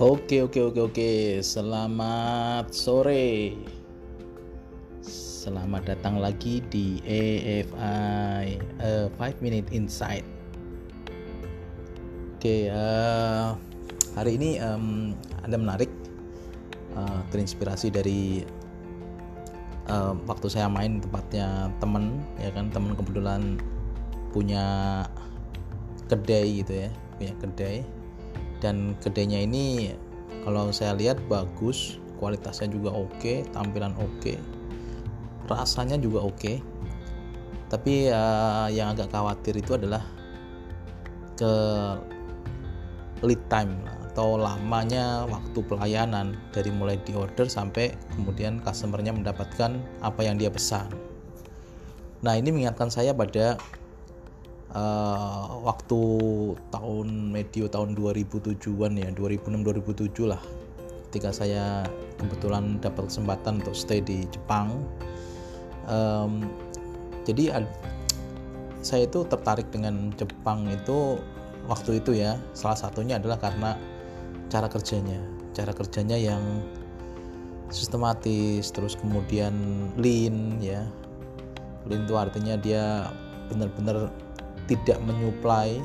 Oke oke oke oke. Selamat sore. Selamat datang lagi di AFI uh, 5 Minute Insight. Oke uh, Hari ini um, ada menarik uh, Terinspirasi dari uh, Waktu saya main tempatnya temen Ya kan? Temen kebetulan punya kedai gitu ya Punya kedai dan kedainya ini kalau saya lihat bagus. Kualitasnya juga oke tampilan oke. Rasanya juga oke. Tapi uh, yang agak khawatir itu adalah ke lead time atau lamanya waktu pelayanan. Dari mulai di order sampai kemudian customernya mendapatkan apa yang dia pesan. Nah ini mengingatkan saya pada uh, waktu tahun medio tahun 2007-an ya 2006 2007 lah. Ketika saya kebetulan dapat kesempatan untuk stay di Jepang. Um, jadi saya itu tertarik dengan Jepang itu waktu itu ya. Salah satunya adalah karena cara kerjanya. Cara kerjanya yang sistematis terus kemudian lean ya. Lean itu artinya dia benar-benar tidak menyuplai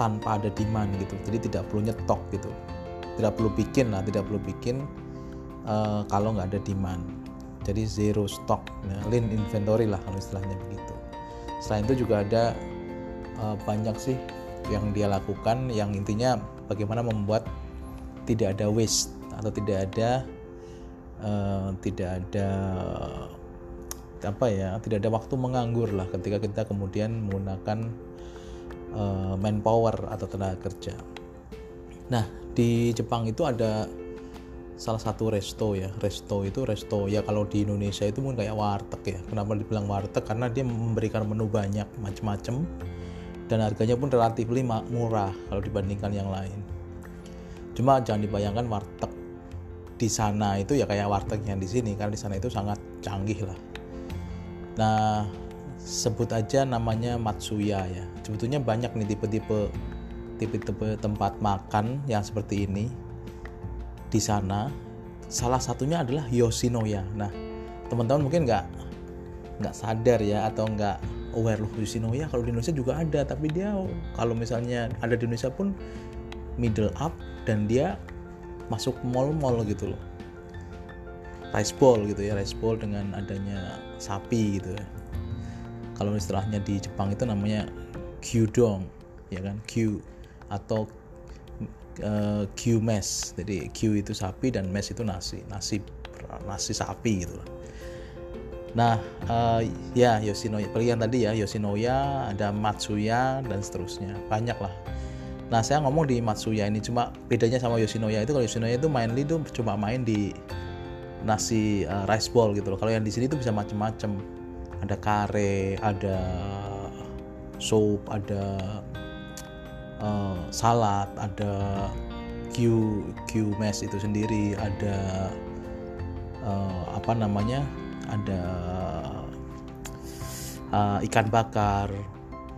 tanpa ada demand gitu. Jadi tidak perlu nyetok gitu. Tidak perlu bikin lah tidak perlu bikin uh, kalau nggak ada demand. Jadi zero stock nah, lean inventory lah kalau istilahnya begitu. Selain itu juga ada uh, banyak sih yang dia lakukan yang intinya bagaimana membuat tidak ada waste atau tidak ada uh, tidak ada apa ya tidak ada waktu menganggur lah ketika kita kemudian menggunakan uh, manpower atau tenaga kerja. Nah di Jepang itu ada salah satu resto ya. Resto itu resto ya kalau di Indonesia itu mungkin kayak warteg ya. Kenapa dibilang warteg? Karena dia memberikan menu banyak macam-macam dan harganya pun relatif murah kalau dibandingkan yang lain. Cuma jangan dibayangkan warteg di sana itu ya kayak warteg yang di sini. Karena di sana itu sangat canggih lah Nah, sebut aja namanya Matsuya ya. Sebetulnya banyak nih tipe-tipe tipe-tipe tempat makan yang seperti ini di sana. Salah satunya adalah Yoshinoya. Nah, teman-teman mungkin nggak nggak sadar ya atau nggak aware loh Yoshinoya kalau di Indonesia juga ada, tapi dia kalau misalnya ada di Indonesia pun middle up dan dia masuk mall-mall gitu loh rice bowl gitu ya rice bowl dengan adanya sapi gitu ya. Kalau istilahnya di Jepang itu namanya gyudong ya kan? Q atau uh, Q mes jadi Q itu sapi dan mes itu nasi nasi nasi sapi gitu Nah, uh, ya Yoshinoya, pilihan tadi ya Yoshinoya, ada Matsuya dan seterusnya, banyak lah. Nah, saya ngomong di Matsuya ini cuma bedanya sama Yoshinoya itu. Kalau Yoshinoya itu mainly itu cuma main di nasi uh, rice bowl gitu loh. Kalau yang di sini tuh bisa macem-macem. Ada kare, ada soup, ada uh, salad, ada Q Q mess itu sendiri, ada uh, apa namanya? Ada uh, ikan bakar.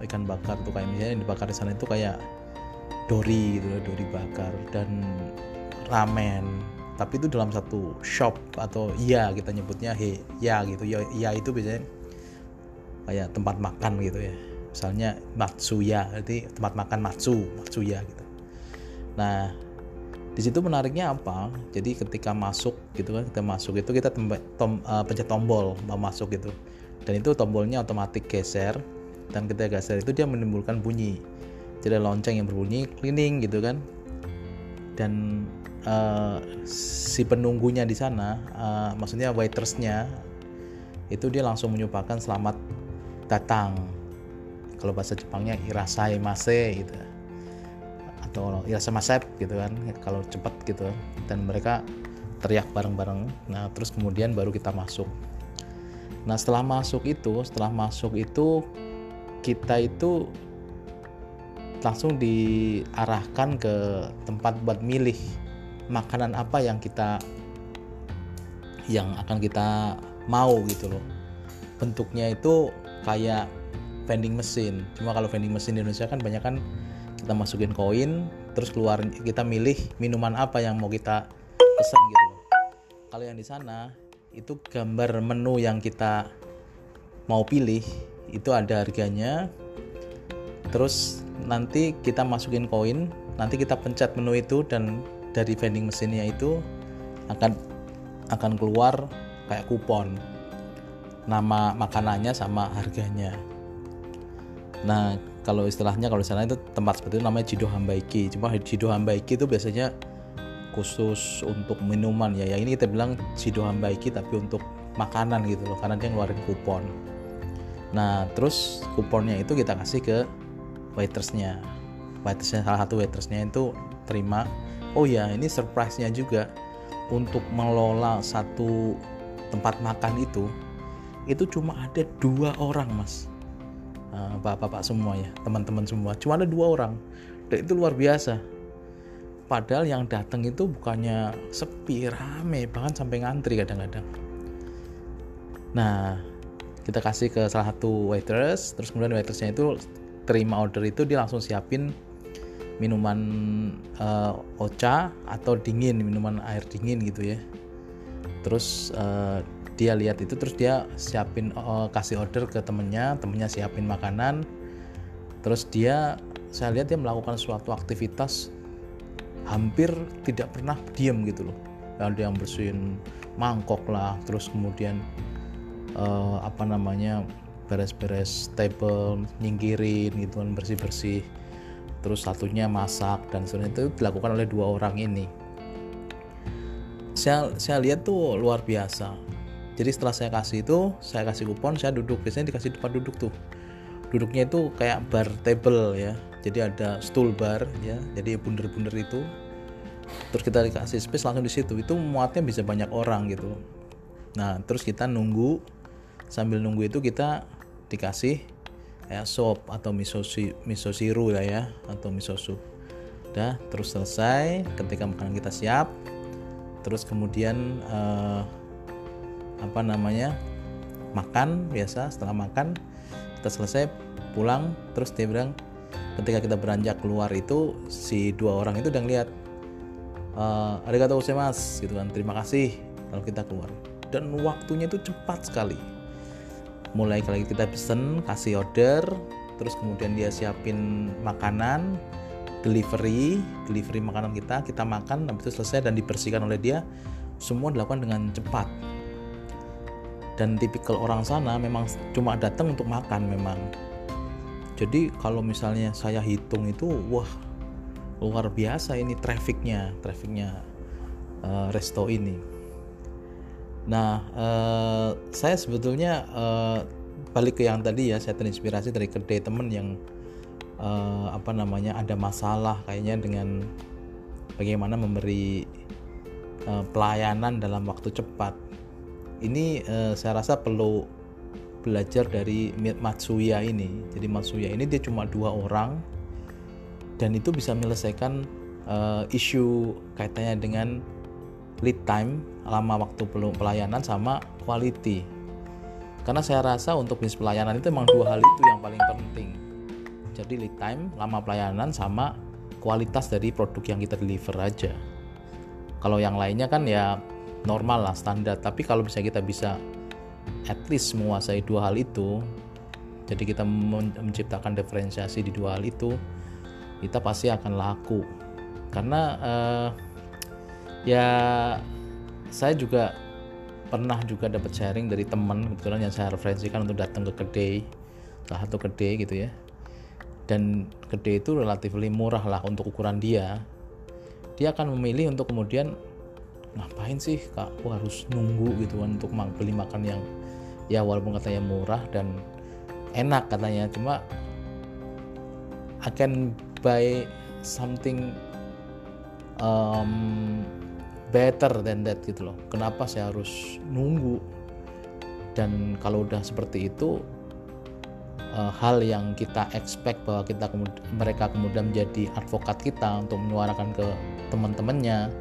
Ikan bakar tuh kayak misalnya yang dibakar di sana itu kayak dori gitu, dori bakar dan ramen tapi itu dalam satu shop atau iya kita nyebutnya he ya gitu. Ya, ya itu biasanya kayak tempat makan gitu ya. Misalnya matsuya jadi tempat makan matsu matsuya gitu. Nah di situ menariknya apa? Jadi ketika masuk gitu kan kita masuk itu kita tom, uh, pencet tombol mau masuk gitu. Dan itu tombolnya otomatis geser dan ketika geser itu dia menimbulkan bunyi. Jadi lonceng yang berbunyi cleaning gitu kan. Dan uh, si penunggunya di sana, uh, maksudnya waitersnya itu dia langsung menyupakan selamat datang. Kalau bahasa Jepangnya irasai mase gitu. Atau irasai masep gitu kan. Kalau cepat gitu. Dan mereka teriak bareng-bareng. Nah terus kemudian baru kita masuk. Nah setelah masuk itu setelah masuk itu kita itu langsung diarahkan ke tempat buat milih makanan apa yang kita yang akan kita mau gitu loh. Bentuknya itu kayak vending mesin cuma kalau vending mesin di Indonesia kan banyak kan kita masukin koin terus keluar kita milih minuman apa yang mau kita pesan gitu loh. Kalau yang di sana itu gambar menu yang kita mau pilih itu ada harganya. Terus nanti kita masukin koin nanti kita pencet menu itu dan dari vending mesinnya itu akan akan keluar kayak kupon. Nama makanannya sama harganya. Nah kalau istilahnya kalau di sana itu tempat seperti itu namanya Jido Hambaiki. Cuma Jido Hambaiki itu biasanya khusus untuk minuman ya. Ya ini kita bilang Jido Hambaiki tapi untuk makanan gitu loh karena dia ngeluarin kupon. Nah terus kuponnya itu kita kasih ke waitersnya. Waitersnya salah satu waitersnya itu terima oh ya ini surprise-nya juga. Untuk mengelola satu tempat makan itu itu cuma ada dua orang mas. Eh, bapak-bapak semua ya teman-teman semua. Cuma ada dua orang. Dan itu luar biasa. Padahal yang datang itu bukannya sepi rame bahkan sampai ngantri kadang-kadang. Nah kita kasih ke salah satu waitress terus kemudian waitersnya itu terima order itu dia langsung siapin minuman uh, ocha atau dingin minuman air dingin gitu ya. Terus uh, dia lihat itu terus dia siapin uh, kasih order ke temennya temennya siapin makanan. Terus dia saya lihat dia melakukan suatu aktivitas hampir tidak pernah diam gitu loh. Ada yang bersihin mangkok lah terus kemudian uh, apa namanya beres-beres table nyingkirin gitu kan bersih-bersih terus satunya masak dan sebagainya itu dilakukan oleh dua orang ini. Saya saya lihat tuh luar biasa. Jadi setelah saya kasih itu saya kasih kupon saya duduk. Biasanya dikasih tempat duduk tuh. Duduknya itu kayak bar table ya. Jadi ada stool bar ya. Jadi bunder-bunder itu. Terus kita dikasih space langsung di situ. Itu muatnya bisa banyak orang gitu nah terus kita nunggu. Sambil nunggu itu kita dikasih ya sop atau miso miso siru lah ya atau miso soup udah terus selesai. Ketika makanan kita siap terus kemudian uh, apa namanya makan biasa setelah makan kita selesai pulang terus dia bilang ketika kita beranjak keluar itu si dua orang itu udah ngeliat uh, kata mas gitu kan terima kasih kalau kita keluar. Dan waktunya itu cepat sekali mulai kali kita pesen kasih order terus kemudian dia siapin makanan delivery delivery makanan kita kita makan habis itu selesai dan dibersihkan oleh dia semua dilakukan dengan cepat. Dan tipikal orang sana memang cuma datang untuk makan memang. Jadi kalau misalnya saya hitung itu wah luar biasa ini trafficnya trafficnya uh, resto ini nah uh, saya sebetulnya uh, balik ke yang tadi ya saya terinspirasi dari kedai temen yang uh, apa namanya ada masalah kayaknya dengan bagaimana memberi uh, pelayanan dalam waktu cepat ini uh, saya rasa perlu belajar dari Matsuya ini. Jadi Matsuya ini dia cuma dua orang dan itu bisa menyelesaikan uh, isu kaitannya dengan lead time, lama waktu pelayanan sama quality. Karena saya rasa untuk bisnis pelayanan itu memang dua hal itu yang paling penting. Jadi lead time, lama pelayanan sama kualitas dari produk yang kita deliver aja. Kalau yang lainnya kan ya normal lah standar tapi kalau bisa kita bisa at least menguasai dua hal itu jadi kita menciptakan diferensiasi di dua hal itu kita pasti akan laku karena uh, ya saya juga pernah juga dapat sharing dari teman kebetulan yang saya referensikan untuk datang ke kedai salah satu kedai gitu ya. Dan kedai itu relatif murah lah untuk ukuran dia. Dia akan memilih untuk kemudian ngapain sih kak? Aku harus nunggu gitu kan untuk beli makan yang ya walaupun katanya murah dan enak katanya cuma akan buy something um, better than that gitu loh. Kenapa saya harus nunggu? Dan kalau udah seperti itu uh, hal yang kita expect bahwa kita kemudian, mereka kemudian menjadi advokat kita untuk menyuarakan ke teman-temannya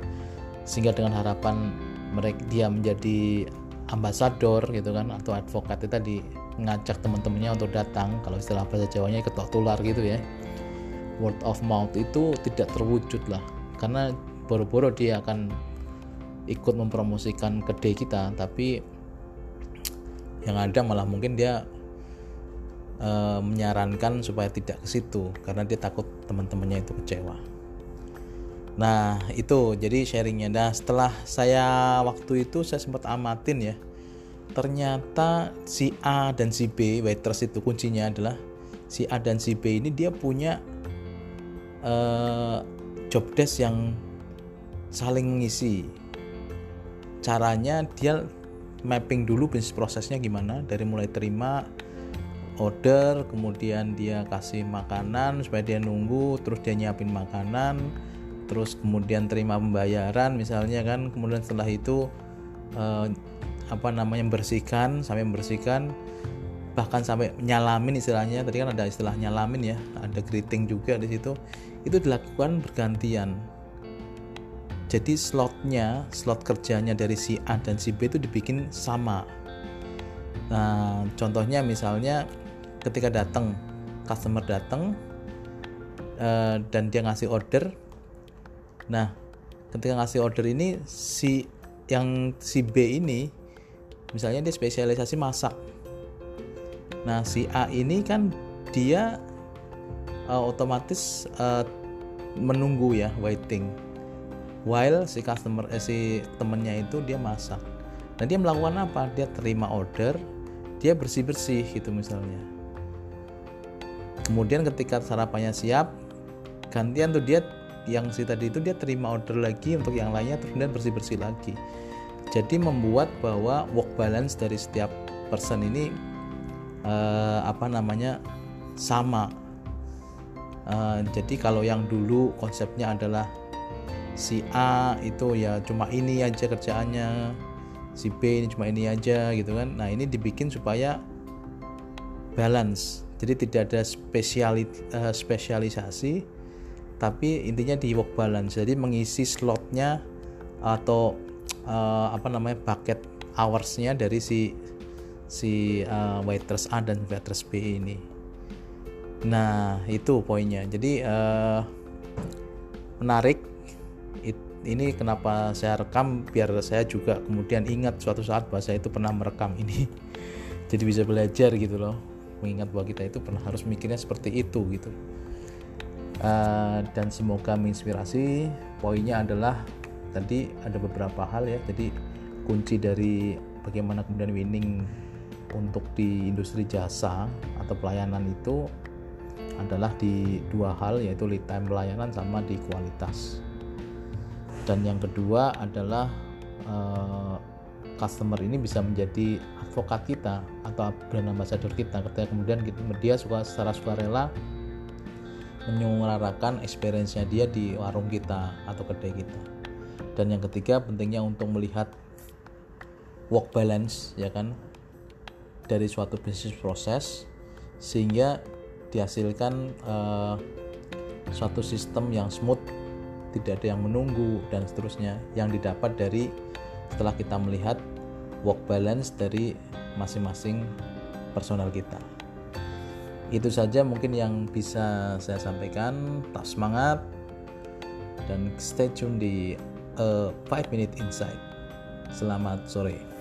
sehingga dengan harapan mereka dia menjadi ambasador gitu kan atau advokat itu tadi ngajak teman-temannya untuk datang kalau istilah bahasa Jawanya ketok tular gitu ya. Word of mouth itu tidak terwujud lah. Karena boro-boro dia akan ikut mempromosikan kedai kita tapi yang ada malah mungkin dia e, menyarankan supaya tidak ke situ karena dia takut teman-temannya itu kecewa. Nah itu jadi sharingnya. Nah setelah saya waktu itu saya sempat amatin ya, ternyata si A dan si B waiters itu kuncinya adalah si A dan si B ini dia punya e, job desk yang saling mengisi. Caranya dia mapping dulu bisnis prosesnya gimana dari mulai terima order kemudian dia kasih makanan supaya dia nunggu terus dia nyiapin makanan terus kemudian terima pembayaran misalnya kan kemudian setelah itu eh, apa namanya bersihkan sampai membersihkan bahkan sampai nyalamin istilahnya tadi kan ada istilah nyalamin ya ada greeting juga di situ. Itu dilakukan bergantian jadi slotnya slot kerjanya dari si A dan si B itu dibikin sama. Nah contohnya misalnya ketika datang customer datang uh, dan dia ngasih order. Nah ketika ngasih order ini si yang si B ini misalnya dia spesialisasi masak. Nah si A ini kan dia uh, otomatis uh, menunggu ya waiting while si customer eh, si temennya itu dia masak. Dan dia melakukan apa? Dia terima order dia bersih bersih gitu misalnya. Kemudian ketika sarapannya siap gantian tuh dia yang si tadi itu dia terima order lagi untuk yang lainnya terus kemudian bersih bersih lagi. Jadi membuat bahwa work balance dari setiap person ini uh, apa namanya sama. Uh, jadi kalau yang dulu konsepnya adalah si A itu ya cuma ini aja kerjaannya si B ini cuma ini aja gitu kan. Nah ini dibikin supaya balance. Jadi tidak ada spesiali, uh, spesialisasi tapi intinya di work balance. Jadi mengisi slotnya atau uh, apa namanya bucket hoursnya dari si si uh, waitress A dan waitress B ini. Nah itu poinnya. Jadi uh, menarik ini kenapa saya rekam biar saya juga kemudian ingat suatu saat bahwa saya itu pernah merekam ini. Jadi bisa belajar gitu loh mengingat bahwa kita itu pernah harus mikirnya seperti itu gitu. Uh, dan semoga menginspirasi. Poinnya adalah tadi ada beberapa hal ya. Jadi kunci dari bagaimana kemudian winning untuk di industri jasa atau pelayanan itu adalah di dua hal yaitu lead time pelayanan sama di kualitas dan yang kedua adalah uh, customer ini bisa menjadi advokat kita atau brand ambassador kita. Ketika kemudian dia suka secara sukarela menyuarakan experience-nya dia di warung kita atau kedai kita. Dan yang ketiga pentingnya untuk melihat work balance ya kan dari suatu bisnis proses sehingga dihasilkan uh, suatu sistem yang smooth tidak ada yang menunggu dan seterusnya. Yang didapat dari setelah kita melihat work balance dari masing-masing personal kita. Itu saja mungkin yang bisa saya sampaikan. Tak semangat. Dan stay tune di uh, 5 minute insight. Selamat sore